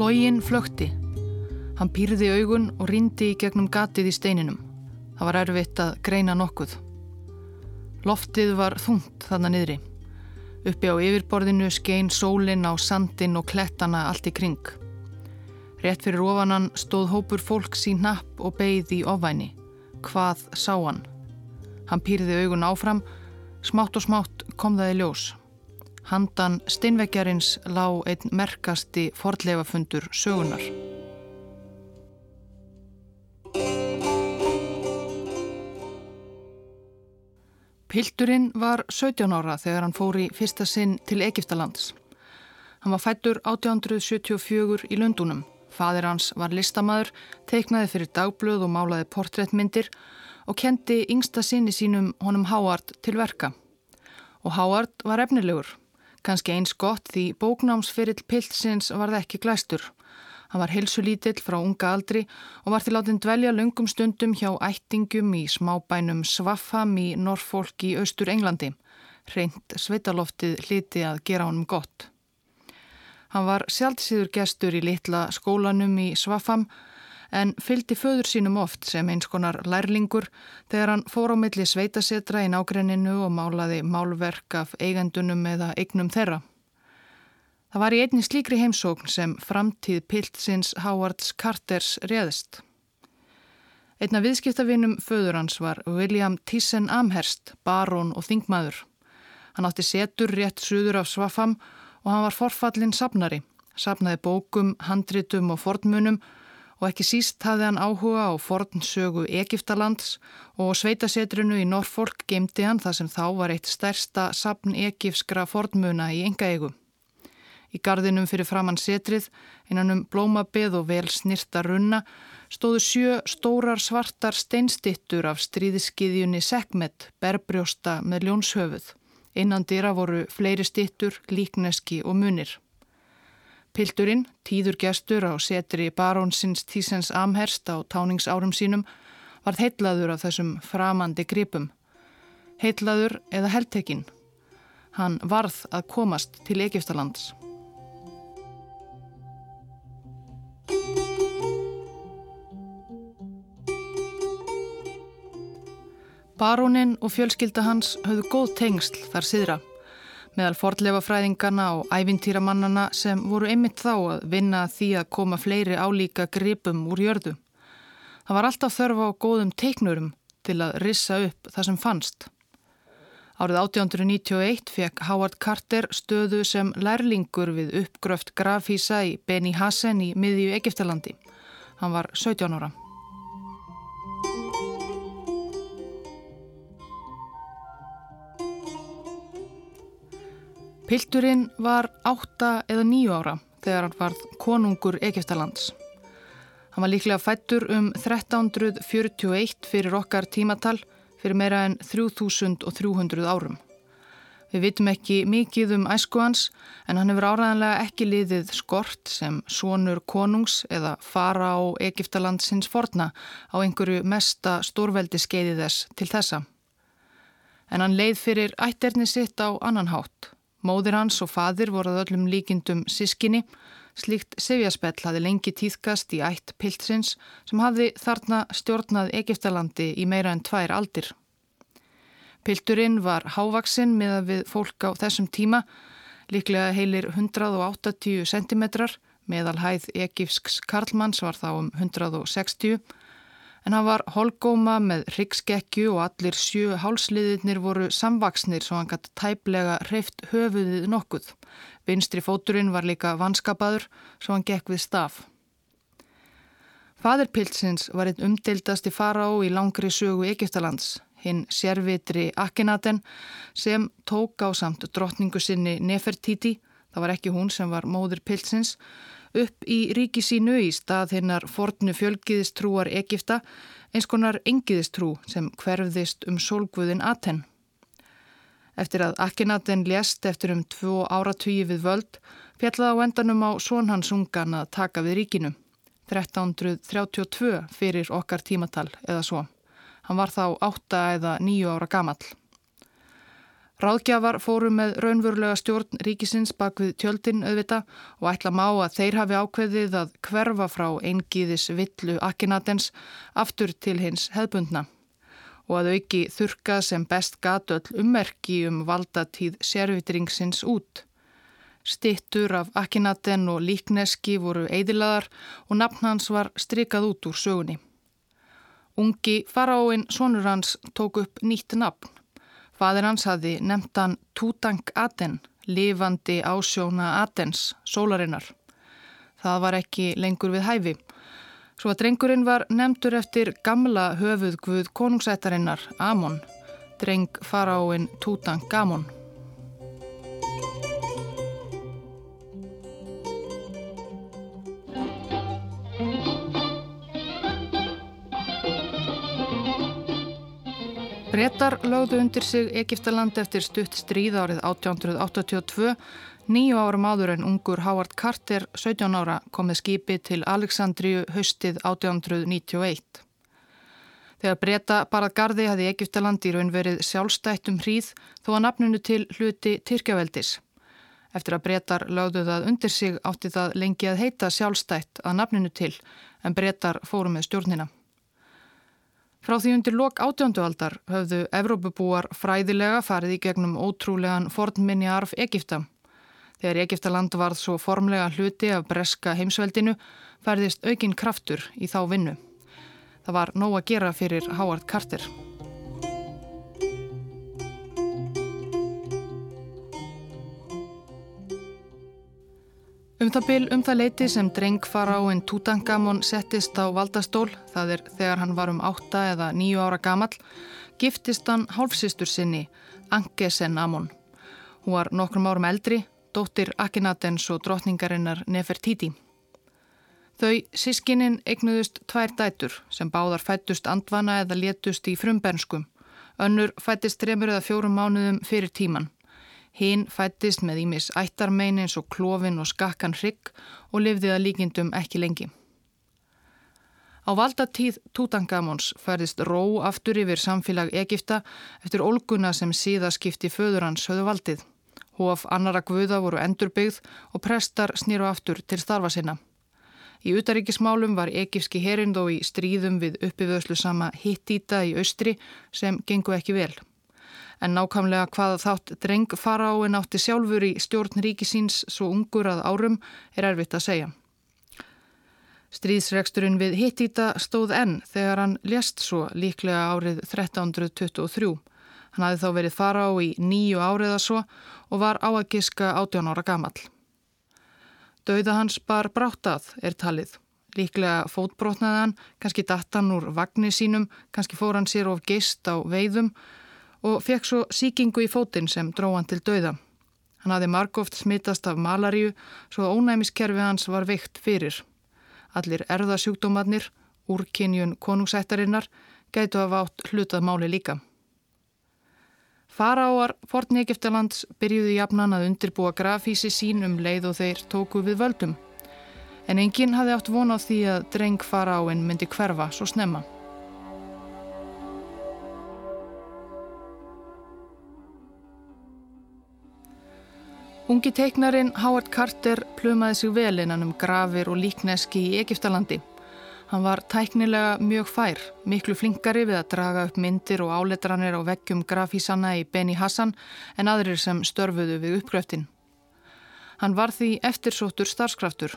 Lógin flökti. Hann pýrði augun og rindi í gegnum gatið í steininum. Það var erfitt að greina nokkuð. Loftið var þungt þarna niðri. Uppi á yfirborðinu skein sólinn á sandin og klettana allt í kring. Rétt fyrir ofanan stóð hópur fólks í napp og beigð í ofvæni. Hvað sá hann? Hann pýrði augun áfram, smátt og smátt kom það í ljós. Handan steinveggjarins lág einn merkasti fordleifafundur sögunar. Pilturinn var 17 ára þegar hann fór í fyrsta sinn til Egiptalands. Hann var fættur 1874 í Lundunum. Fadir hans var listamæður, teiknaði fyrir dagblöð og málaði portréttmyndir og kendi yngsta sinni sínum honum Hávard til verka. Og Hávard var efnilegur. Kanski eins gott því bóknámsferill pilsins var það ekki glæstur. Hann var helsulítill frá unga aldri og var til áttinn dvelja lungum stundum hjá ættingum í smábænum Svaffam í Norfolk í austur Englandi. Reynd sveitaloftið hliti að gera honum gott. Hann var sjálfsýður gestur í litla skólanum í Svaffam en fylgdi föður sínum oft sem eins konar lærlingur þegar hann fór á milli sveitasetra í nágrenninu og málaði málverk af eigendunum eða eignum þeirra. Það var í einni slíkri heimsókn sem framtíð piltsins Howards Carters réðist. Einna viðskiptavinum föður hans var William Thyssen Amherst, barón og þingmaður. Hann átti setur rétt suður af Svafam og hann var forfallin sapnari, sapnaði bókum, handritum og fornmunum og ekki síst hafði hann áhuga á fornsögu Egiptalands og sveitasetrinu í Norfolk gemdi hann það sem þá var eitt stærsta sapn egipskra fornmuna í engaegu. Í gardinum fyrir framann setrið, innan um blómabið og vel snirta runna, stóðu sjö stórar svartar steinstittur af stríðiskiðjunni Sekmet, berbrjósta með ljónshöfuð. Innan dýra voru fleiri stittur, líkneski og munir. Pilturinn, tíður gestur á setri barónsins Tísens Amherst á táningsárum sínum, varð heitlaður af þessum framandi gripum. Heitlaður eða heldtekinn. Hann varð að komast til Egiptalands. Barónin og fjölskylda hans höfðu góð tengsl þar siðra meðal fordlefafræðingarna og ævintýramannana sem voru einmitt þá að vinna því að koma fleiri álíka gripum úr jörðu. Það var alltaf þörfa á góðum teiknurum til að rissa upp það sem fannst. Árið 1891 fekk Howard Carter stöðu sem lærlingur við uppgröft grafísa í Beni Hassen í miðju Egiptalandi. Hann var 17 ára. Pilturinn var átta eða nýju ára þegar hann varð konungur Egiptalands. Hann var líklega fættur um 1341 fyrir okkar tímatal fyrir meira en 3300 árum. Við vitum ekki mikið um æsku hans en hann hefur áræðanlega ekki liðið skort sem sonur konungs eða fara á Egiptalandsins forna á einhverju mesta stórveldi skeiði þess til þessa. En hann leið fyrir ætterni sitt á annan hátt. Móðir hans og fadir voruð öllum líkindum sískinni. Slíkt Sivjaspell hafi lengi týðkast í ætt piltsins sem hafði þarna stjórnað Egiptalandi í meira en tvær aldir. Pilturinn var hávaksinn með að við fólk á þessum tíma, líklega heilir 180 cm, meðal hæð egifsks Karlmanns var þá um 160 cm en hann var holgóma með ryggskekkju og allir sjö hálsliðirnir voru samvaksnir svo hann gæti tæplega hreift höfuðið nokkuð. Vinstri fóturinn var líka vanskapaður svo hann gekk við staf. Fadirpilsins var einn umdeildasti fará í langri sögu Egiptalands, hinn sérvitri Akhenaten sem tók á samt drottningu sinni Nefertiti, það var ekki hún sem var móður pilsins, upp í ríki sínu í stað hinnar fornu fjölgiðistrúar Egipta eins konar engiðistrú sem hverfðist um sólguðin Aten. Eftir að Akhenaten lést eftir um tvo áratvíi við völd fjallaði á endanum á Sónhansungan að taka við ríkinu. 1332 fyrir okkar tímatal eða svo. Hann var þá 8 eða 9 ára gamall. Ráðgjafar fóru með raunverulega stjórn ríkisins bak við tjöldin auðvita og ætla má að þeir hafi ákveðið að hverfa frá eingiðis villu Akinatens aftur til hins hefbundna og að auki þurka sem best gatöll ummerki um valdatíð sérvitringsins út. Stittur af Akinaten og líkneski voru eidilaðar og nafn hans var strikað út úr sögunni. Ungi faráinn sonur hans tók upp nýtt nafn Fadir hans hafi nefnt hann Tutank Aten, lifandi ásjóna Atens, sólarinnar. Það var ekki lengur við hæfi. Svo að drengurinn var nefndur eftir gamla höfuð guð konungsættarinnar, Amon, dreng faráinn Tutank Amon. Bretar lögðu undir sig Egiptaland eftir stutt stríð árið 1882, nýju árum áður en ungur Howard Carter, 17 ára, komið skipi til Aleksandriju haustið 1891. Þegar breyta barað gardi hafði Egiptaland í raun verið sjálfstættum hríð þó að nafnunu til hluti Tyrkjaveldis. Eftir að breytar lögðu það undir sig átti það lengi að heita sjálfstætt að nafninu til en breytar fóru með stjórnina. Frá því undir lok átjóndualdar höfðu Evrópubúar fræðilega farið í gegnum ótrúlegan fornminni arf Egipta. Þegar Egiptaland varð svo formlega hluti af breska heimsveldinu færðist aukinn kraftur í þá vinnu. Það var nóg að gera fyrir Howard Carter. Um það byl um það leiti sem dreng fara á en Tutankamon settist á valdastól, það er þegar hann var um 8 eða 9 ára gamal, giftist hann hálfsistur sinni, Ankesen Amon. Hún var nokkrum árum eldri, dóttir Akinatens og drotningarinnar Nefertiti. Þau sískininn eignuðust tvær dætur sem báðar fættust andvana eða létust í frumbernskum. Önnur fættist tremur eða fjórum mánuðum fyrir tíman. Hinn fættist með ímis ættarmein eins og klófin og skakkan hrygg og lifði að líkindum ekki lengi. Á valdatíð Tutankamons færðist ró aftur yfir samfélag Egipta eftir olguna sem síðaskipti föður hans höfðu valdið. Hóf annara guða voru endurbyggð og prestar snýru aftur til starfa sinna. Í utaríkismálum var egipski herind og í stríðum við uppiföðslu sama hittýta í austri sem gengu ekki vel en nákvæmlega hvaða þátt dreng en átti sjálfur í stjórn ríkisíns svo ungur að árum er erfitt að segja. Stríðsregsturinn við Hittita stóð enn þegar hann lést svo líklega árið 1323. Hann hafði þá verið fara á í nýju áriða svo og var á að giska 18 ára gamall. Dauða hans bar bráttað er talið. Líklega fótbrotnaði hann, kannski dattan úr vagnir sínum, kannski fór hann sér of geist á veiðum og fekk svo síkingu í fótinn sem dróðan til dauða. Hann hafði margóft smittast af malaríu svo ónæmiskerfi hans var veikt fyrir. Allir erðasjúkdómanir, úrkynjun konungsættarinnar, gætu að vátt hlutað máli líka. Faraáar Fortni Egiptalands byrjuði jafnan að undirbúa grafísi sín um leið og þeir tóku við völdum. En enginn hafði átt von á því að dreng faraáinn myndi hverfa svo snemma. Ungi teiknarin Howard Carter plumaði sig vel innan um grafir og líkneski í Egiptalandi. Hann var tæknilega mjög fær, miklu flinkari við að draga upp myndir og áletranir á veggjum grafísanna í Beni Hassan en aðrir sem störfuðu við uppgröftin. Hann var því eftirsóttur starfskraftur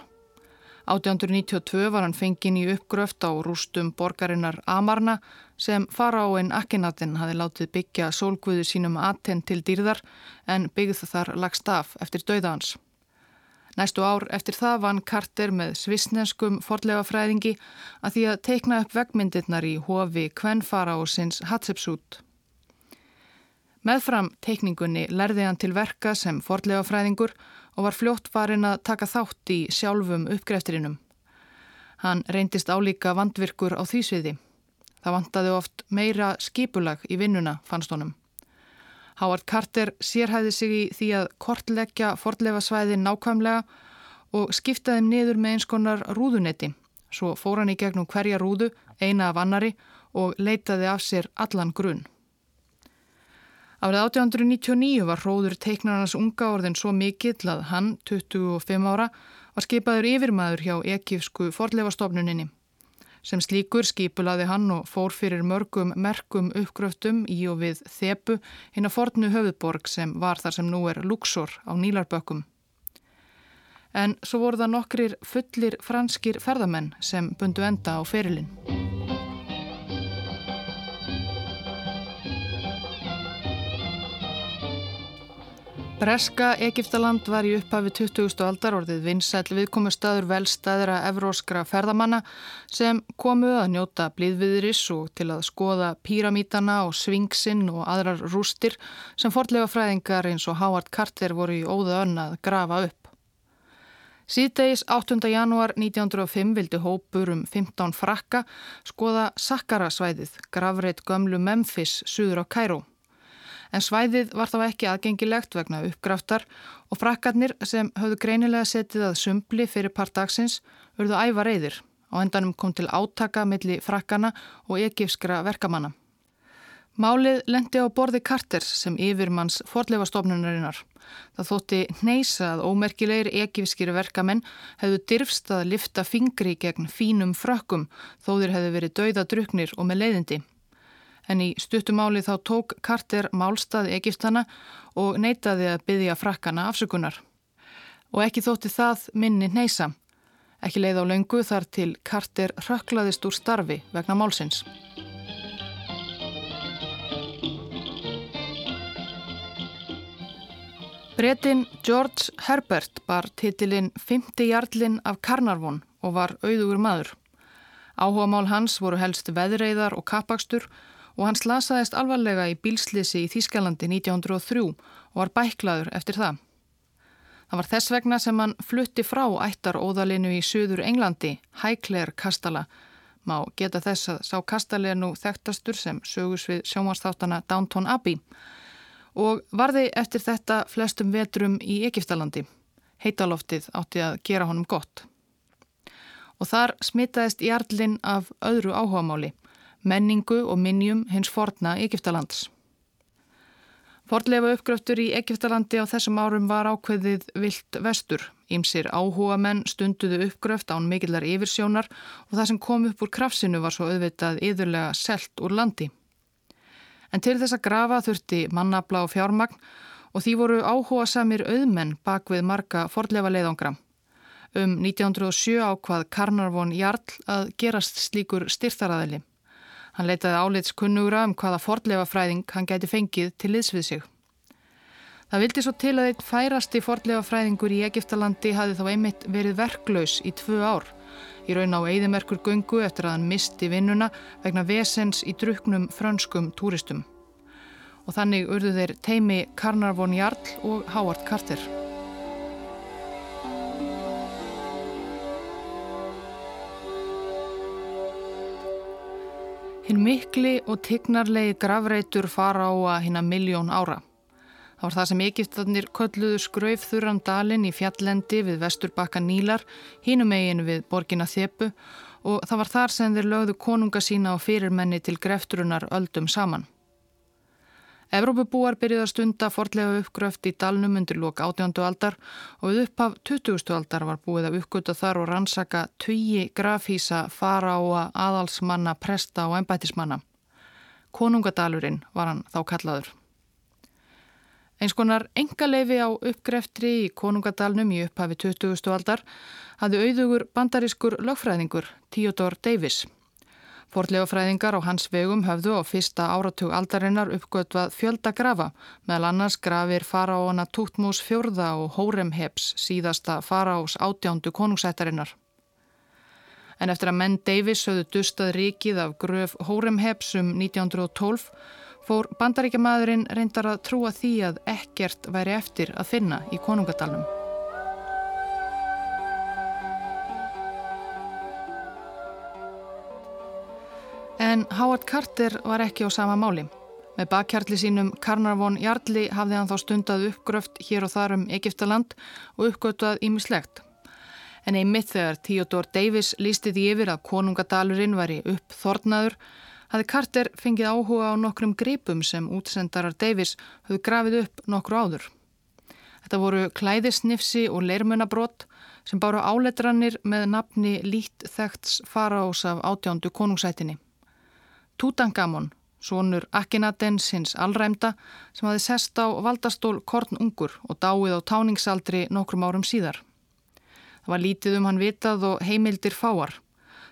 1892 var hann fengin í uppgröft á rústum borgarinnar Amarna sem faraóin Akhenaten hafi látið byggja sólguðu sínum aten til dýrðar en byggð þar lagst af eftir dauðans. Næstu ár eftir það vann Carter með svisnenskum forlega fræðingi að því að teikna upp vegmyndirnar í hofi Kvenn faraósins Hatshepsut. Meðfram teikningunni lærði hann til verka sem forlega fræðingur og var fljótt farin að taka þátt í sjálfum uppgrefturinnum. Hann reyndist álíka vandvirkur á því sviði. Það vantaði oft meira skipulag í vinnuna, fannst honum. Howard Carter sérhæði sig í því að kortleggja fordleifasvæði nákvæmlega og skiptaði niður með eins konar rúðunetti. Svo fór hann í gegnum hverja rúðu, eina af annari og leitaði af sér allan grunn. Árið 1899 var hróður teiknarnas unga orðin svo mikill að hann, 25 ára, var skipaður yfirmaður hjá ekifsku forleifastofnuninni. Sem slíkur skipulaði hann og fór fyrir mörgum merkum uppgröftum í og við Þepu hinn að fornu höfuborg sem var þar sem nú er Luxor á Nílarbökkum. En svo voru það nokkrir fullir franskir ferðamenn sem bundu enda á ferilinn. Breska Egiptaland var í upphafi 20. aldar orðið vinsæl viðkomu staður velstaðra evróskra ferðamanna sem komu að njóta blíðviðris og til að skoða píramítana og svingsinn og aðrar rústir sem fordlega fræðingar eins og Howard Carter voru í óða önn að grafa upp. Síðdeis 8. janúar 1905 vildi hópur um 15 frakka skoða Sakkara svæðið, gravreitt gömlu Memphis, suður á Kæró en svæðið var þá ekki aðgengilegt vegna uppgraftar og frakkarnir sem höfðu greinilega setið að sumbli fyrir part dagsins verðu æfa reyðir og endanum kom til átaka milli frakkana og egifskra verkamanna. Málið lendi á borði Carters sem yfirmanns forleifastofnunarinnar. Það þótti neysa að ómerkilegir egifskir verkamenn hefðu dirfst að lifta fingri gegn fínum frökkum þó þeir hefðu verið dauðadruknir og með leiðindi en í stuttumáli þá tók Carter málstað Egiptana og neytaði að byggja frakkana afsökunar. Og ekki þótti það minni neysa. Ekki leið á laungu þar til Carter rökklaðist úr starfi vegna málsins. Bretin George Herbert bar titilinn 50 jarlinn af Karnarvon og var auðugur maður. Áhuga mál hans voru helst veðreiðar og kapakstur og hann slasaðist alvarlega í bílslisi í Þískalandi 1903 og var bæklaður eftir það. Það var þess vegna sem hann flutti frá ættaróðalinu í Suður Englandi, Highclere kastala. Má geta þess að sá kastali er nú þekktastur sem sögus við sjómansþáttana Downton Abbey og varði eftir þetta flestum vetrum í Egiptalandi. Heitaloftið átti að gera honum gott. Og þar smitaðist Jarlinn af öðru áhugamáli menningu og minnjum hins forna Egiptalands. Forlefa uppgröftur í Egiptalandi á þessum árum var ákveðið vilt vestur. Ímsir áhuga menn stunduðu uppgröft án mikillar yfirsjónar og það sem kom upp úr krafsinu var svo auðvitað yðurlega selt úr landi. En til þess að grafa þurfti mannabla og fjármagn og því voru áhuga samir auðmenn bak við marga forlefa leiðangra. Um 1907 ákvað Karnarvon Jarl að gerast slíkur styrþaraðili. Hann leitaði álits kunnugra um hvaða fordleifafræðing hann gæti fengið til liðs við sig. Það vildi svo til að eitt færasti fordleifafræðingur í Egiptalandi hafi þá einmitt verið verklaus í tvö ár. Í raun á eigðimerkur gungu eftir að hann misti vinnuna vegna vesens í druknum frönskum túristum. Og þannig urðu þeir teimi Karnarvon Jarl og Howard Carter. Hinn mikli og tignarlegi gravreitur fara á að hinna miljón ára. Það var það sem Egiptarnir kölluðu skraufþurran dalinn í fjallendi við vesturbakka Nílar, hínum eigin við borgina Þepu og það var þar sem þeir lögðu konunga sína og fyrirmenni til grefturunar öldum saman. Evrópubúar byrjuð að stunda fordlega uppgröft í dalnum undir lok 18. aldar og við upphaf 20. aldar var búið að uppgöta þar og rannsaka tugi grafísa, fara á aðalsmanna, presta og ennbætismanna. Konungadalurinn var hann þá kallaður. Eins konar engaleifi á uppgreftri í Konungadalnum í upphafi 20. aldar hafði auðugur bandarískur lögfræðingur Theodore Davis. Forlegafræðingar á hans vegum höfðu á fyrsta áratug aldarinnar uppgötvað fjöldagrafa, meðal annars grafir faraóna Tútmús fjörða og Hóremheps síðasta faraós átjándu konungsættarinnar. En eftir að menn Davis höfðu dustað ríkið af gröf Hóremheps um 1912 fór bandaríkjamaðurinn reyndar að trúa því að ekkert væri eftir að finna í konungadalunum. En Howard Carter var ekki á sama máli. Með bakkjarli sínum Karnarvon Jarlí hafði hann þá stundað uppgröft hér og þar um Egiptaland og uppgötuð ímislegt. En einmitt þegar Theodore Davis lísti því yfir að konungadalurinn var í uppþornaður hafði Carter fengið áhuga á nokkrum gripum sem útsendarar Davis höfðu grafið upp nokkru áður. Þetta voru klæðisnifsi og leirmunabrót sem báru áletrannir með nafni lít þekts faraós af átjándu konungsætinni. Tutangamon, sonur Akhenaten sinns allræmda sem hafi sest á valdastól Korn Ungur og dáið á táningsaldri nokkrum árum síðar. Það var lítið um hann vitað og heimildir fáar.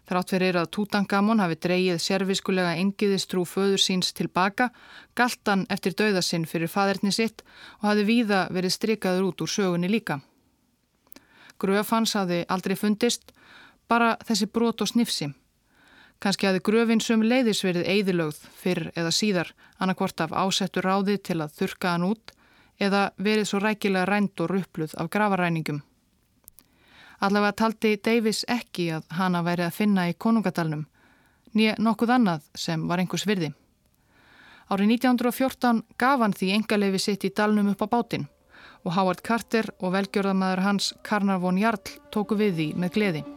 Þrátt fyrir að Tutankamon hafi dreyið serviskulega engiðistrú föður síns tilbaka, galt hann eftir dauðasinn fyrir faderni sitt og hafi víða verið strikaður út úr sögunni líka. Gröfans hafi aldrei fundist, bara þessi brot og snifsi. Kanski hafi gröfin sum leiðis verið eigðilögð fyrr eða síðar, annarkvort af ásettur ráði til að þurka hann út eða verið svo rækilega rænt og ruppluð af gravaræningum. Allavega taldi Davis ekki að hana væri að finna í konungadalnum, nýja nokkuð annað sem var einhvers virði. Árið 1914 gaf hann því engaleifi sitt í dalnum upp á bátinn og Howard Carter og velgjörðamæður hans Karnarvon Jarl tóku við því með gleði.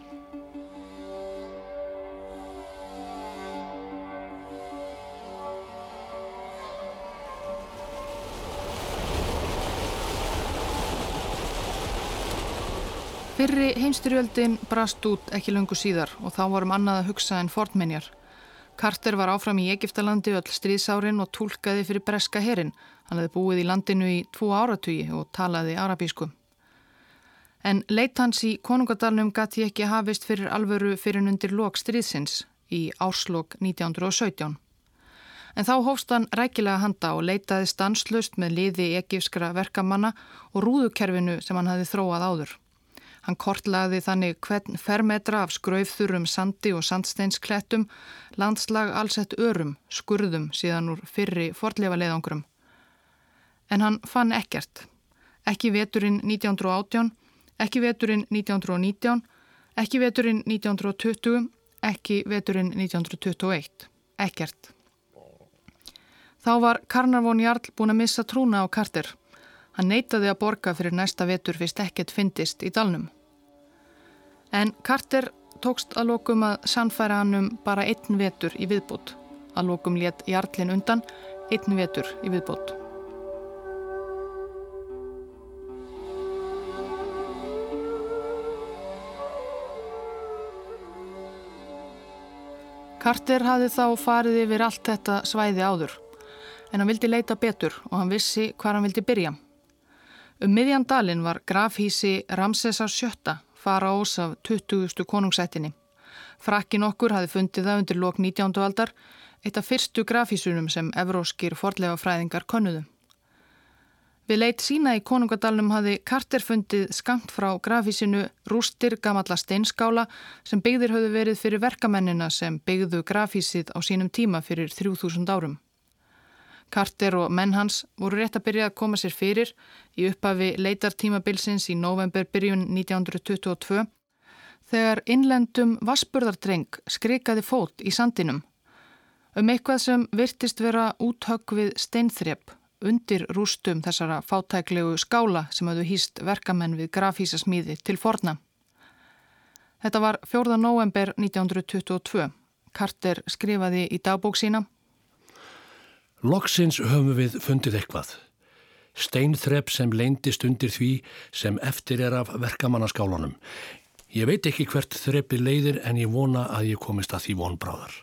Fyrri heimstyrjöldin brast út ekki löngu síðar og þá vorum annað að hugsa en fornmenjar. Carter var áfram í Egiptalandi öll stríðsárin og tólkaði fyrir breska herin. Hann hefði búið í landinu í tvo áratugi og talaði arabísku. En leitt hans í konungadalunum gæti ekki hafist fyrir alvöru fyrir undir lok stríðsins í áslokk 1917. En þá hófst hann rækilega handa og leitaði stanslust með liði egifskra verkamanna og rúðukerfinu sem hann hafi þróað áður. Hann kortlaði þannig hvern fermetra af skraufþurum sandi og sandsteinsklettum, landslag allsett örum, skurðum síðan úr fyrri forlefa leiðangrum. En hann fann ekkert. Ekki veturinn 1918, ekki veturinn 1919, ekki veturinn 1920, ekki veturinn 1921. Ekkert. Þá var Karnarvon Jarl búin að missa trúna á kartir. Hann neytaði að borga fyrir næsta vetur fyrst ekkert fyndist í dalnum. En Carter tókst að lókum að sannfæra hann um bara einn vetur í viðbót. Að lókum létt Jarlinn undan einn vetur í viðbót. Carter hafði þá farið yfir allt þetta svæði áður en hann vildi leita betur og hann vissi hvað hann vildi byrja. Um miðjan dalin var grafhísi Ramsesar sjötta fara ós af 20. konungsættinni. Frakkin okkur hafi fundið það undir lok 19. aldar, eitt af fyrstu grafísunum sem evróskir forlega fræðingar konnuðu. Við leitt sína í konungadalunum hafi Carter fundið skamt frá grafísinu rústir gamalla steinskála sem byggðir höfðu verið fyrir verkamennina sem byggðu grafísið á sínum tíma fyrir 3000 árum. Carter og menn hans voru rétt að byrja að koma sér fyrir í upphafi leitartímabilsins í november byrjun 1922 þegar innlendum vassburðardreng skrikaði fót í sandinum um eitthvað sem virtist vera úthögg við steinþrepp undir rústum þessara fátæklegu skála sem hafðu hýst verkamenn við grafísasmíði til forna. Þetta var 4. november 1922. Carter skrifaði í dagbók sína Loksins höfum við fundið eitthvað. Steinþrepp sem leindist undir því sem eftir er af verkamannaskálanum. Ég veit ekki hvert þreppi leiðir en ég vona að ég komist að því vonbráðar.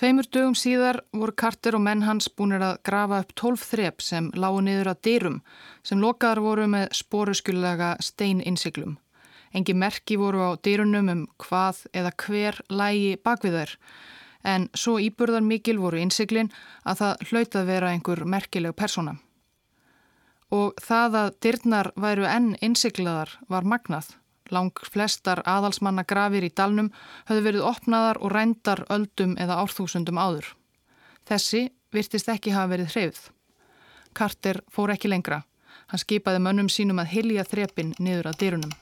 Tveimur dögum síðar voru Carter og menn hans búinir að grafa upp tólf þrepp sem lágu niður að dyrum sem lokaðar voru með spóruskulega steininsiklum. Engi merki voru á dyrunum um hvað eða hver lægi bakvið þær en svo íburðar mikil voru innsiklin að það hlautað vera einhver merkileg persóna. Og það að dyrnar væru enn innsiklaðar var magnað. Lang flestar aðalsmanna grafir í dalnum höfðu verið opnaðar og rændar öldum eða árþúsundum áður. Þessi virtist ekki hafa verið hreyfð. Carter fór ekki lengra. Hann skipaði mönnum sínum að hilja þrepin niður að dyrunum.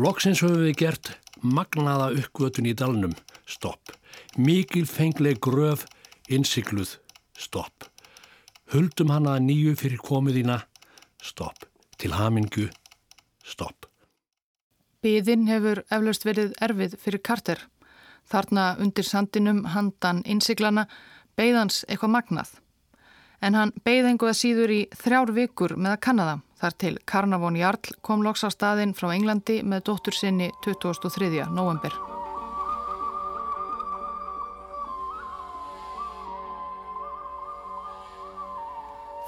Loksins höfum við gert magnaða uppgötun í dalnum stopp. Mikil fengleg gröf, innsikluð, stopp. Huldum hana nýju fyrir komuðina, stopp. Til hamingu, stopp. Byðin hefur eflaust verið erfið fyrir Carter. Þarna undir sandinum handan innsiklana beigðans eitthvað magnað. En hann beigð einhverða síður í þrjár vikur með að kannada þar til Karnavón Jarl kom loks á staðin frá Englandi með dóttur sinni 2003. november.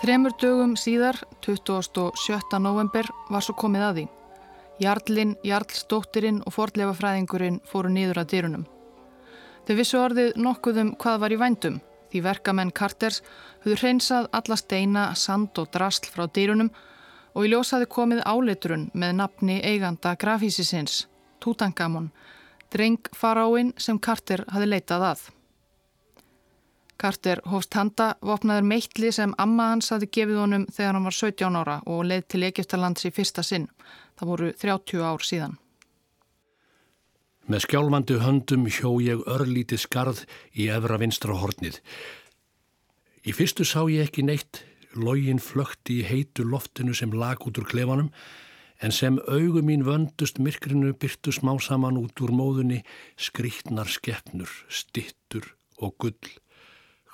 Þremur dögum síðar, 27. november, var svo komið að því. Jarlinn, Jarlsdóttirinn og fordlefafræðingurinn fóru nýður að dyrunum. Þau vissu orðið nokkuðum hvað var í vændum, því verkamenn Carters höfðu hreinsað alla steina, sand og drasl frá dyrunum og í ljósaði komið áleiturun með nafni eiganda grafísisins, Tutankamon, dreng faráinn sem Carter hafi leitað að. Carter hófst handa vopnaður meittli sem amma hans hafi gefið honum þegar hann var 17 ára og leið til Egiptalands í fyrsta sinn. Það voru 30 ár síðan. Með skjálfandi höndum hjó ég örlíti skarð í efra vinstra hornið. Í fyrstu sá ég ekki neitt, login flökti í heitu loftinu sem lag út úr klefanum, en sem augum mín vöndust myrkrinu byrtu smá saman út úr móðunni skrítnar skeppnur, stittur og gull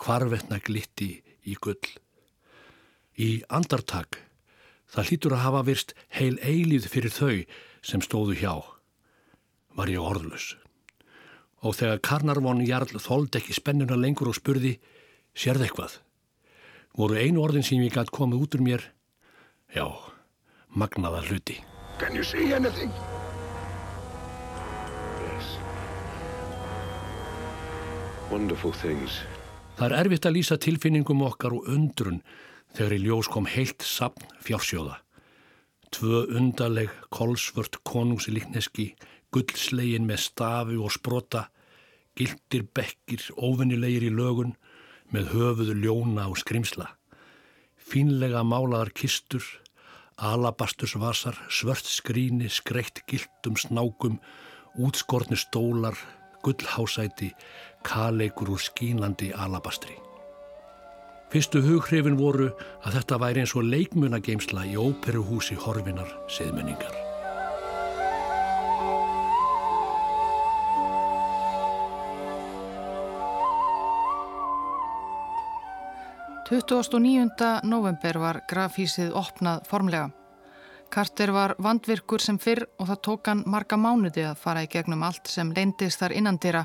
hvarvetna glitti í gull. Í andartak, það hlýtur að hafa virst heil eilíð fyrir þau sem stóðu hjá, var ég orðlus. Og þegar Karnarvon Jarl þóld ekki spennuna lengur og spurði, sérð eitthvað? Voru einu orðin sem ég gæti komið út úr mér? Já, magnaða hluti. Can you see anything? Yes. Wonderful things. Það er erfitt að lýsa tilfinningum okkar og undrun þegar í ljós kom heilt sapn fjársjóða. Tvö undarleg, kolsvört konungsilíkneski, gullslegin með stafi og sprota, gildir bekkir, óvinnilegir í lögun, með höfuðu ljóna og skrimsla. Fínlega málaðar kistur, alabastursvasar, svört skríni, skreitt gildum snákum, útskortni stólar, gullhásæti, kaleikur úr skínandi alabastri. Fyrstu hughrifin voru að þetta væri eins og leikmunageimsla í óperuhúsi horfinar siðmenningar. –29. november var grafhísið opnað formlega. Carter var vandvirkur sem fyrr og það tók hann marga mánuði að fara í gegnum allt sem leindist þar innandira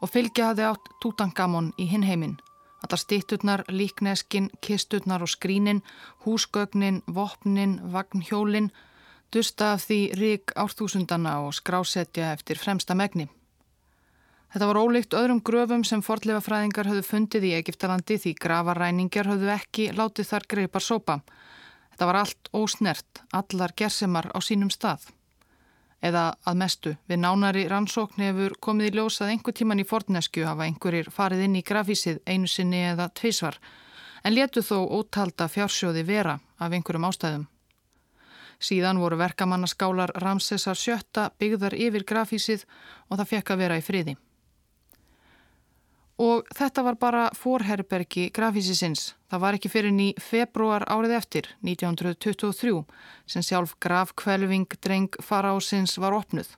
og fylgja hafði átt Tutankamon í hinheimin. Allar stitturnar, líkneskin, kisturnar og skrínin, húsgögnin, vopnin, vagnhjólin, dusta af því rík árþúsundana og skrásetja eftir fremsta megni. Þetta var ólíkt öðrum gröfum sem forleifafræðingar höfðu fundið í Egiptalandi því gravarræningar höfðu ekki látið þar greipar sópa. Þetta var allt ósnert, allar gersemar á sínum stað. Eða að mestu, við nánari rannsókn hefur komið í ljós að einhver tíman í forneskju hafa einhverjir farið inn í grafísið einu sinni eða tvísvar, en letu þó ótalda fjársjóði vera af einhverjum ástæðum. Síðan voru verkamannaskálar Ramsesar sjötta byggðar yfir grafísið og það fekk að vera í friði. Og þetta var bara forherbergi grafísisins. Það var ekki fyrir ný februar árið eftir, 1923, sem sjálf grafkvelving dreng farásins var opnuð.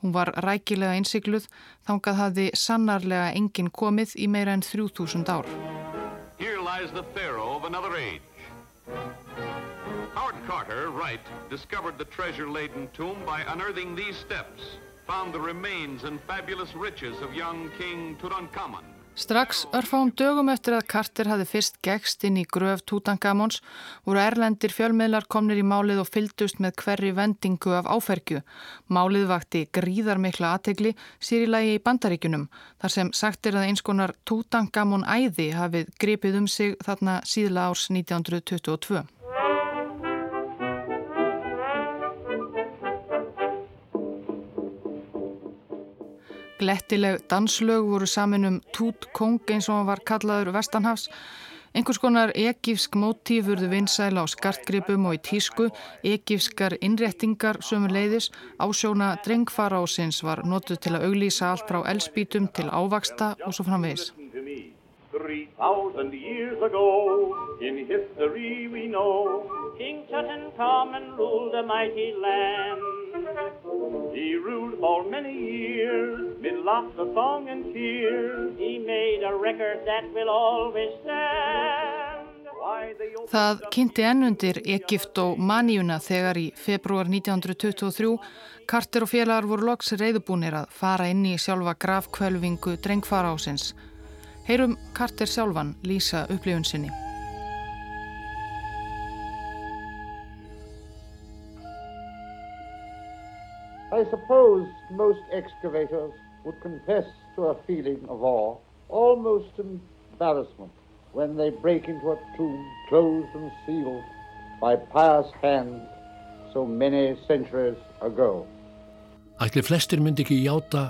Hún var rækilega einsigluð, þángað hafði sannarlega enginn komið í meira en 3000 ár. Here lies the pharaoh of another age. Howard Carter, Wright, discovered the treasure-laden tomb by unearthing these steps. Strax örfáum dögum eftir að Carter hafi fyrst gegst inn í gröf Tutankamons voru erlendir fjölmiðlar komnir í málið og fyldust með hverri vendingu af áfergju. Málið vakti gríðar mikla aðtegli sér í lagi í bandaríkunum þar sem sagt er að einskonar Tutankamon æði hafið gripið um sig þarna síðla árs 1922. Glettileg danslög voru samin um Tút Kong eins og hann var kallaður Vestanhafs. Einhvers konar egífsk mótíf vurðu vinsæla á skartgripum og í tísku, egífskar innréttingar sömur leiðis, ásjóna drengfarásins var notuð til að auglýsa allt frá elspítum til ávaksta og svo framvegis. 3000 years ago in history we know King Tutankhamun ruled a mighty land He ruled for many years, mid laughter, song and tears. He made a record that will always stand. Það kynnti ennundir Egipt og Maníuna þegar í februar 1923 Carter og félagar voru loks reyðubúnir að fara inn í sjálfa grafkvölvingu drengfara ásins. Heyrum Carter sjálfan lýsa upplifun sinni. I suppose most excavators would confess to a feeling of awe, almost embarrassment, when they break into a tomb closed and sealed by pious hands so many centuries ago. Ætli flestir myndi ekki játa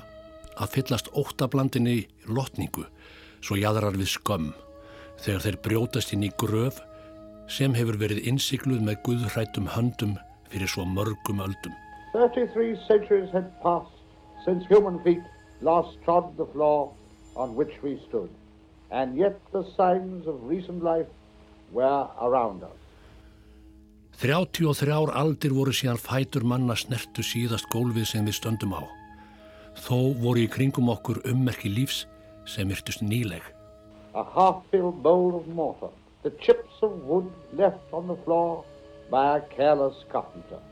að fyllast óttablandinni lotningu svo jæðrar við skömm þegar þeir brjótast inn í gröf sem hefur verið innsikluð með guðhrættum höndum fyrir svo mörgum öldum. 33 centuries had passed since human feet last trod the floor on which we stood, and yet the signs of recent life were around us. 33 aldir voru síðan fætur manna snertu síðast gólfið sem við stöndum á. Þó voru í kringum okkur ummerki lífs sem virtust nýleg. A half-filled bowl of mortar, the chips of wood left on the floor by a careless carpenter.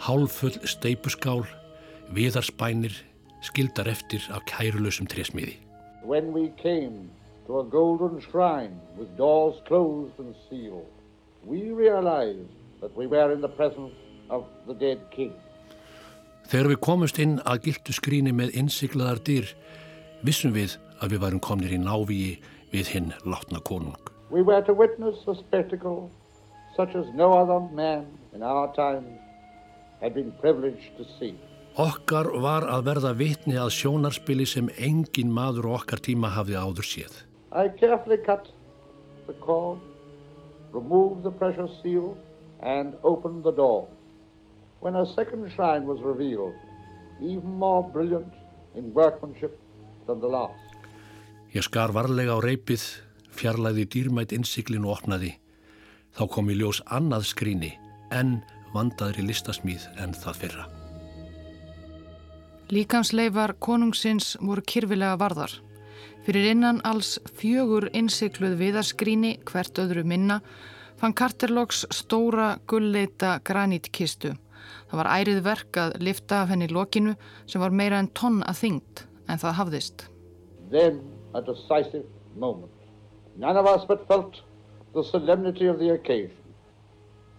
Hálfull steipuskál, viðarspænir, skildar eftir af kærulösum trésmiði. When we came to a golden shrine with doors closed and sealed, we realized that we were in the presence of the dead king. Þegar við komumst inn að gildu skríni með innsiklaðar dyr, vissum við að við varum komnir í návíi við hinn látna konung. We were to witness a spectacle such as no other man in our times had been privileged to see. Okkar var að verða vitni að sjónarspili sem engin maður okkar tíma hafði áður séð. I carefully cut the cord, removed the precious seal, and opened the door. When a second shrine was revealed, even more brilliant in workmanship than the last. Ég skar varlega á reypið, fjarlæði dýrmætt innsiklin og opnaði. Þá kom í ljós annað skríni, en vandaðri listasmíð en það fyrra. Líkansleifar konungsins voru kyrfilega varðar. Fyrir innan alls fjögur innsikluð viðarskríni hvert öðru minna fann Karterloks stóra gullleita granítkistu. Það var ærið verk að lifta af henni lokinu sem var meira en tonn að þyngd en það hafðist. Then a decisive moment. None of us but felt the solemnity of the occasion.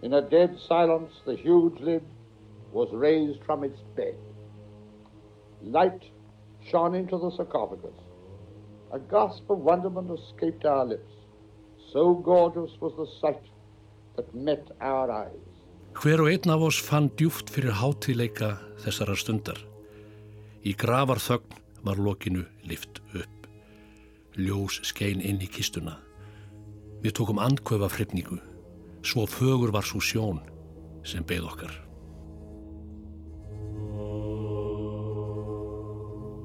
In a dead silence, the huge lid was raised from its bed. Light shone into the sarcophagus. A gasp of wonderment escaped our lips. So gorgeous was the sight that met our eyes. Hver og einn af oss fann djúft fyrir hátileika þessara stundar. Í gravar þögn var lokinu lift upp. Ljós skein inn í kistuna. Við tókum andkaufa frifningu. Svo fögur var svo sjón sem beð okkar.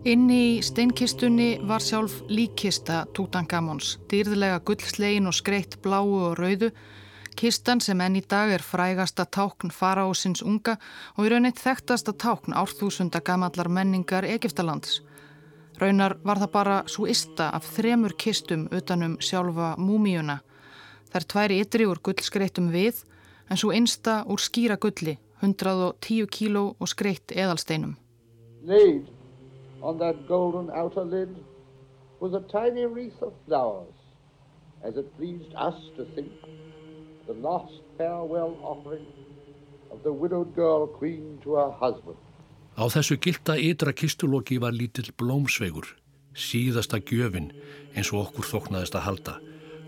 Inni í steinkistunni var sjálf líkkista Tutankamons, dýrðlega gullslegin og skreitt bláu og rauðu, kistan sem enn í dag er frægasta tákn faraósins unga og í rauninn þekktasta tákn árþúsunda gamallar menningar Egiptalands. Raunar var það bara svo ista af þremur kistum utanum sjálfa múmíuna. Er tværi ytri úr gullskreittum við en svo einsta úr skýra gulli, 110 kíló og skreitt eðalsteinum. Laid on that golden outer lid was a tiny wreath of flowers, as it pleased us to think the last farewell offering of the widowed girl queen to her husband. Á þessu gilda ytra kistuloki var lítill blómsvegur, síðasta gjöfin eins og okkur þoknaðist að halda,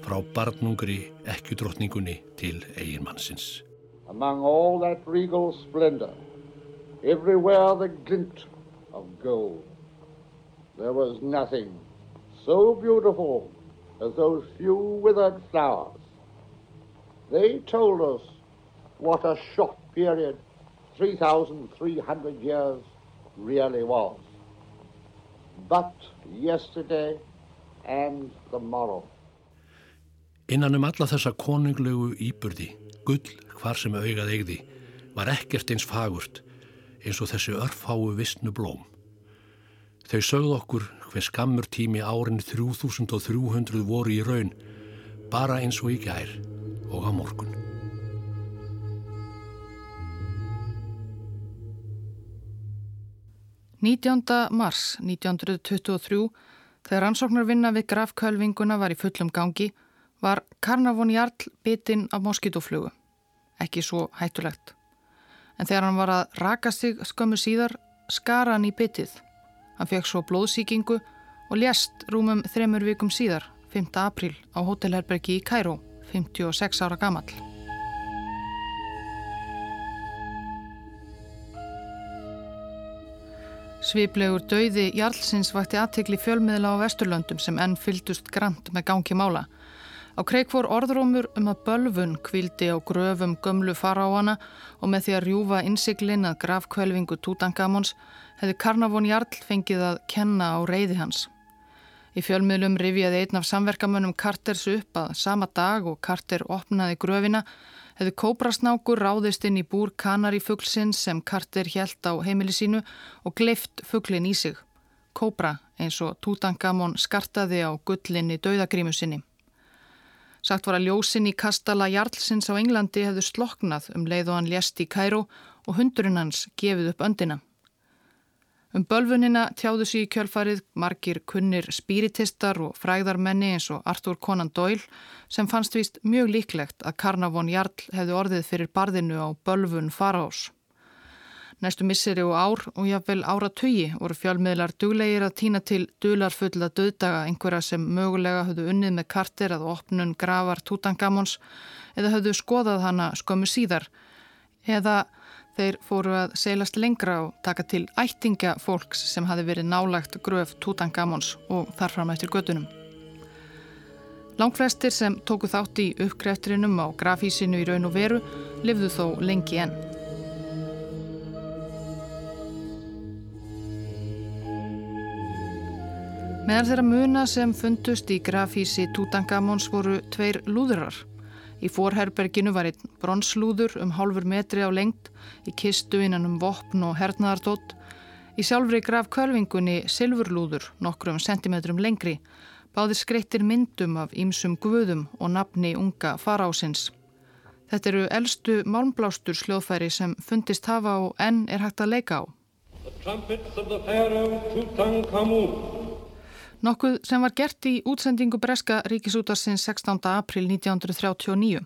frá barnungri ekkjudrottningunni til eiginmannsins. Among all that regal splendor, everywhere the glint of gold, there was nothing so beautiful as those few withered flowers. They told us what a short period 3,300 years really was. But yesterday and the morrow. Innan um alla þessa konunglegu íburði, gull hvar sem augað eigði, var ekkert eins fagurt eins og þessi örfáu vissnu blóm. Þau sögðu okkur hver skammur tími árin 3300 voru í raun, bara eins og í gær og á morgun. Nítjánda mars 1923, þegar ansóknarvinna við grafkölvinguna var í fullum gangi, var Karnavon Jarl bitinn af moskítoflugu. Ekki svo hættulegt. En þegar hann var að raka sig skömmu síðar, skara hann í bitið. Hann fekk svo blóðsíkingu og lést rúmum þremur vikum síðar, 5. april, á hótelherbergi í Kæró, 56 ára gamall. Sviplegur dauði Jarlsins vakti aðtikli fjölmiðla á Vesturlöndum sem enn fyldust grant með gangi mála. Á kreik fór orðrómur um að bölfun kvildi á gröfum gömlu faráana og með því að rjúfa innsiklinn að grafkvelvingu Tutankamons hefði Karnavon Jarl fengið að kenna á reyði hans. Í fjölmiðlum rifjaði einn af samverkamönnum Carters upp að sama dag og Carter opnaði gröfina hefði kóbrasnákur ráðist inn í búr kanari fugglsins sem Carter hjælt á heimili sínu og gleift fugglin í sig. Kóbra eins og Tutankamon skartaði á gullinni dauðagrímu sinni. Sagt var að ljósin í kastala Jarlsins á Englandi hefðu sloknað um leið og hann lést í Kæró og hundurinn hans gefið upp öndina. Um bölfunina tjáðu sér í kjölfarið margir kunnir spiritistar og fræðarmenni eins og Arthur Conan Doyle sem fannst vist mjög líklegt að Karnavon Jarl hefði orðið fyrir barðinu á bölfun Farás. Næstu misseri og ár og jáfnvel ára tugi voru fjálmiðlar duglegir að týna til dularfulla döðdaga einhverja sem mögulega höfðu unnið með kartir að opnun gravar Tutankamons eða höfðu skoðað hana skömmu síðar eða þeir fóru að seilast lengra og taka til ættinga fólks sem hafi verið nálagt gröf Tutankamons og þarfram eftir gödunum. Langflestir sem tóku þátt í uppgreftrinum á grafísinu í raun og veru lifðu þó lengi enn. Meðal þeirra muna sem fundust í grafísi Tutankamons voru tveir lúðurar. Í forherberginu var einn bronslúður um hálfur metri á lengt, í kistu innan um vopn og hernaðardótt. Í sjálfri graf kölvingunni silfurlúður nokkrum sentimetrum lengri, báðir skreittir myndum af ýmsum guðum og nafni unga farásins. Þetta eru eldstu málmblástur sljóðfæri sem fundist hafa og enn er hægt að leika á. The trumpets of the pharaoh Tutankhamun Nokkuð sem var gert í útsendingu Breska ríkisútarsins 16. april 1939.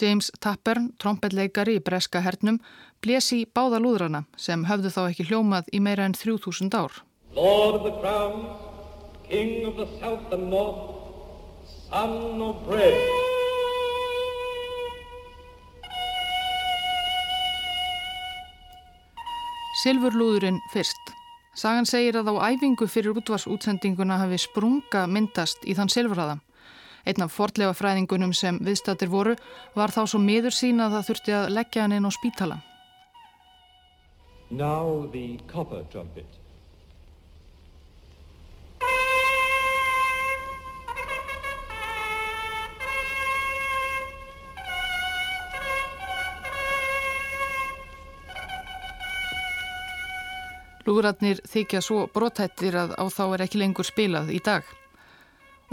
James Tappern, trompetleikari í Breska hernum, blesi báða lúðrana sem höfðu þá ekki hljómað í meira en 3000 ár. Lord of the Crown, King of the South and North, Son of Bread. Silfurlúðurinn fyrst. Sagan segir að á æfingu fyrir útvarsútsendinguna hafi sprunga myndast í þann silfraða. Einn af fordlega fræðingunum sem viðstættir voru var þá svo miður sín að það þurfti að leggja hann inn á spítala. Lúðratnir þykja svo brotættir að á þá er ekki lengur spilað í dag.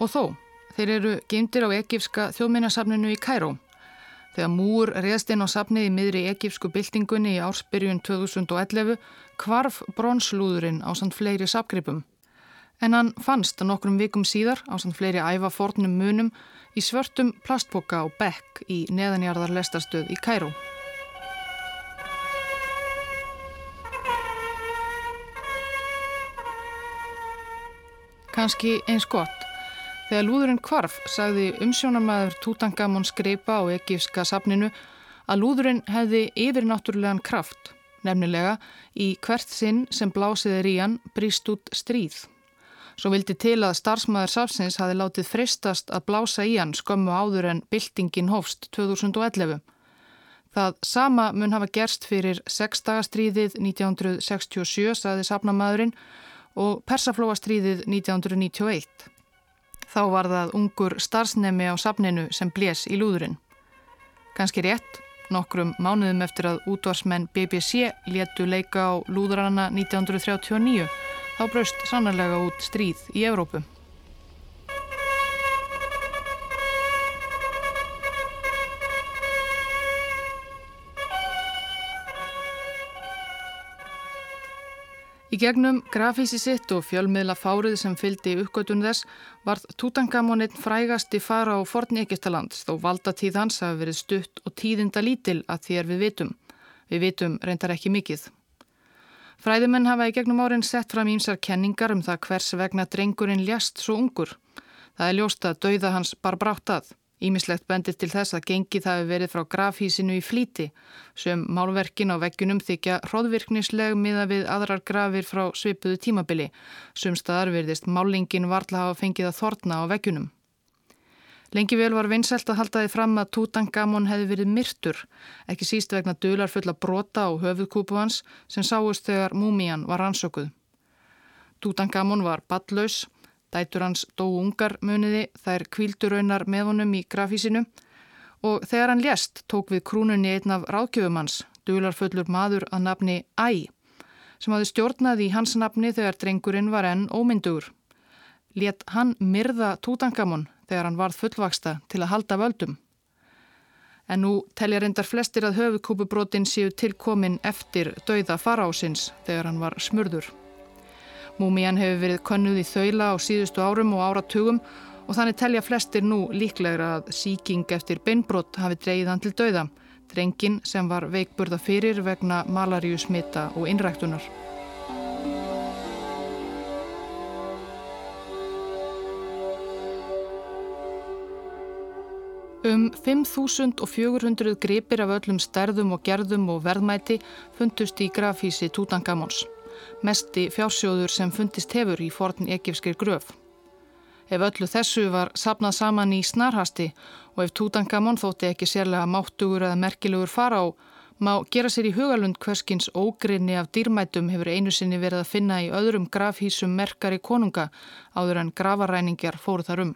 Og þó, þeir eru geimdir á ekifska þjóðminnarsafninu í Kæró. Þegar múur reðst inn á safnið í miðri ekifsku byltingunni í ársbyrjun 2011 kvarf bronslúðurinn á samt fleiri sapgripum. En hann fannst nokkrum vikum síðar á samt fleiri æfa fornum munum í svörtum plastboka og bekk í neðanjarðar lestarstöð í Kæró. Kannski eins gott. Þegar lúðurinn kvarf sagði umsjónamaður Tutankamon skreipa á ekifska safninu að lúðurinn hefði yfirnáttúrulegan kraft, nefnilega í hvert sinn sem blásiðir í hann bríst út stríð. Svo vildi til að starfsmæður safsins hafi látið fristast að blása í hann skömmu áður en byltingin hófst 2011. Það sama mun hafa gerst fyrir sexdagastríðið 1967, saði safnamaðurinn, og Persaflóastríðið 1991. Þá var það ungur starfsnemi á safninu sem blés í lúðurinn. Ganski rétt, nokkrum mánuðum eftir að útvarsmenn BBC léttu leika á Lúðrana 1939 þá braust sannarlega út stríð í Evrópu. Í gegnum grafísi sitt og fjölmiðla fárið sem fyldi uppgötun þess varð Tutankamonin frægasti fara á forn Egistalands þó valda tíð hans hafi verið stutt og tíðinda lítil að þér við vitum. Við vitum reyndar ekki mikið. Fræðimenn hafa í gegnum árin sett fram ímsar kenningar um það hvers vegna drengurinn ljast svo ungur. Það er ljóst að dauða hans bar brátt að. Ímislegt bendir til þess að gengið hafi verið frá grafhísinu í flíti sem málverkin á veggjunum þykja hróðvirknisleg miða við aðrar grafir frá svipuðu tímabili sem staðar verðist málingin varðla hafa fengið að þorna á veggjunum. Lengi vel var vinsælt að halda því fram að Tutankamon hefði verið myrtur, ekki síst vegna dular fulla brota á höfuðkúpu hans sem sáust þegar múmían var ansökuð. Tutankamon var ballaus, Dætur hans dó ungar muniði, þær kvílduraunar með honum í grafísinu og þegar hann lést tók við krúnunni einn af ráðgjöfum hans, dularfullur maður að nafni Æ, sem hafði stjórnað í hans nafni þegar drengurinn var enn ómyndugur. Let hann myrða Tutankamon þegar hann varð fullvaksta til að halda völdum. En nú telja reyndar flestir að höfukúpubrótin séu tilkomin eftir dauða farásins þegar hann var smurður. Múmían hefur verið könnuð í þaula á síðustu árum og áratugum og þannig telja flestir nú líklegra að síking eftir beinbrott hafi dreyið hann til dauða, drengin sem var veikburða fyrir vegna malaríu smita og innræktunar. Um 5.400 gripir af öllum stærðum og gerðum og verðmæti fundust í grafísi Tutankamons mesti fjársjóður sem fundist hefur í forn ekifskir gröf. Ef öllu þessu var sapnað saman í snarhasti og ef Tutankamon þótti ekki sérlega máttugur eða merkilegur fara á, má gera sér í hugalund hverskins ógrinni af dýrmætum hefur einu sinni verið að finna í öðrum grafhísum merkari konunga áður en gravaræningjar fóru þar um.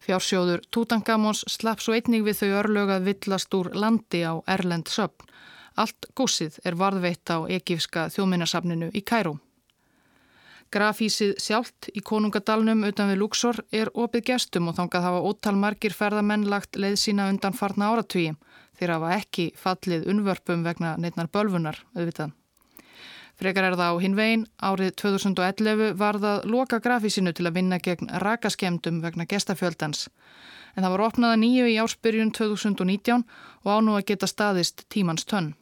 Fjársjóður Tutankamons slapp svo einnig við þau örlögað villast úr landi á Erlend söpn Allt gósið er varðveitt á ekifska þjóðminnarsafninu í Kæró. Grafísið sjálft í konungadalnum utan við Luxor er opið gestum og þangað hafa ótal margir ferðamenn lagt leið sína undan farna áratvíi þegar hafa ekki fallið unvörpum vegna neitnar bölfunar, auðvitað. Frekar er það á hinvegin, árið 2011 var það loka grafísinu til að vinna gegn rakaskemdum vegna gestafjöldans. En það var opnaða nýju í ársbyrjun 2019 og ánú að geta staðist tímans tönn.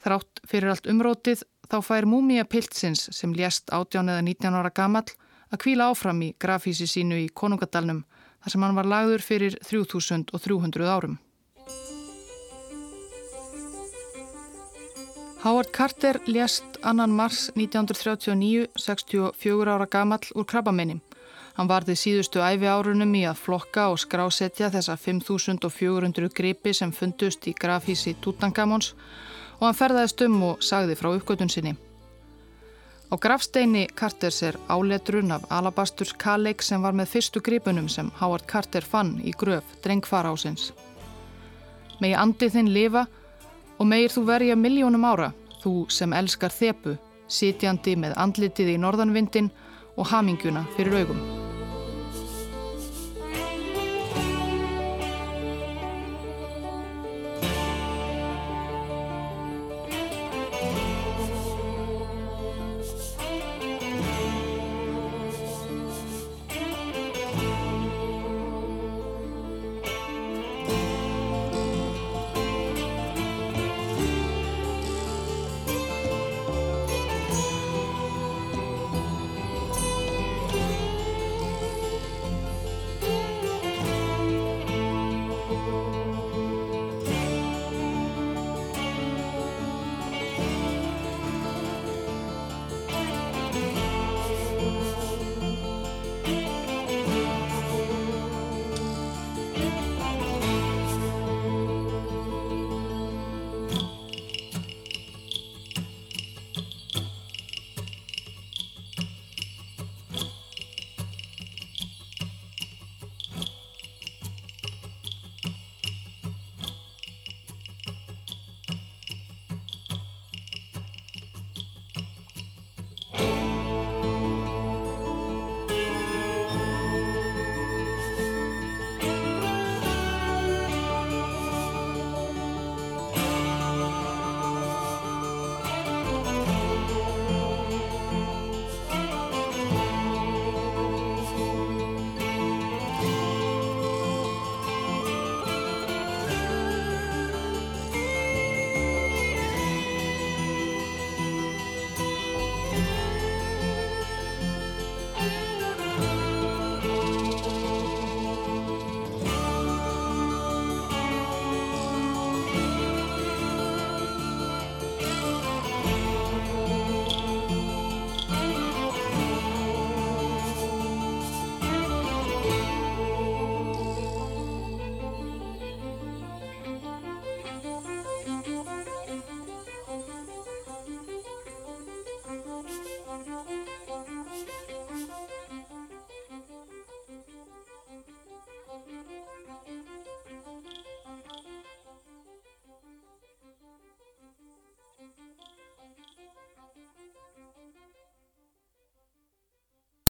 Þrátt fyrir allt umrótið þá fær múmia piltsins sem lést 18 eða 19 ára gamall að kvíla áfram í grafísi sínu í Konungadalnum þar sem hann var lagður fyrir 3300 árum. Howard Carter lést annan mars 1939, 64 ára gamall úr krabbamenni. Hann varði síðustu æfi árunum í að flokka og skrásetja þessa 5400 gripi sem fundust í grafísi Tutankamons og hann ferðaðist um og sagði frá uppgötun sinni. Á grafsteini Carters er áletrun af Alabasturs Kaleik sem var með fyrstu gripunum sem Howard Carter fann í gröf drengfara ásins. Megi andið þinn lifa og megir þú verja miljónum ára, þú sem elskar þepu, sitjandi með andlitið í norðanvindin og haminguna fyrir augum.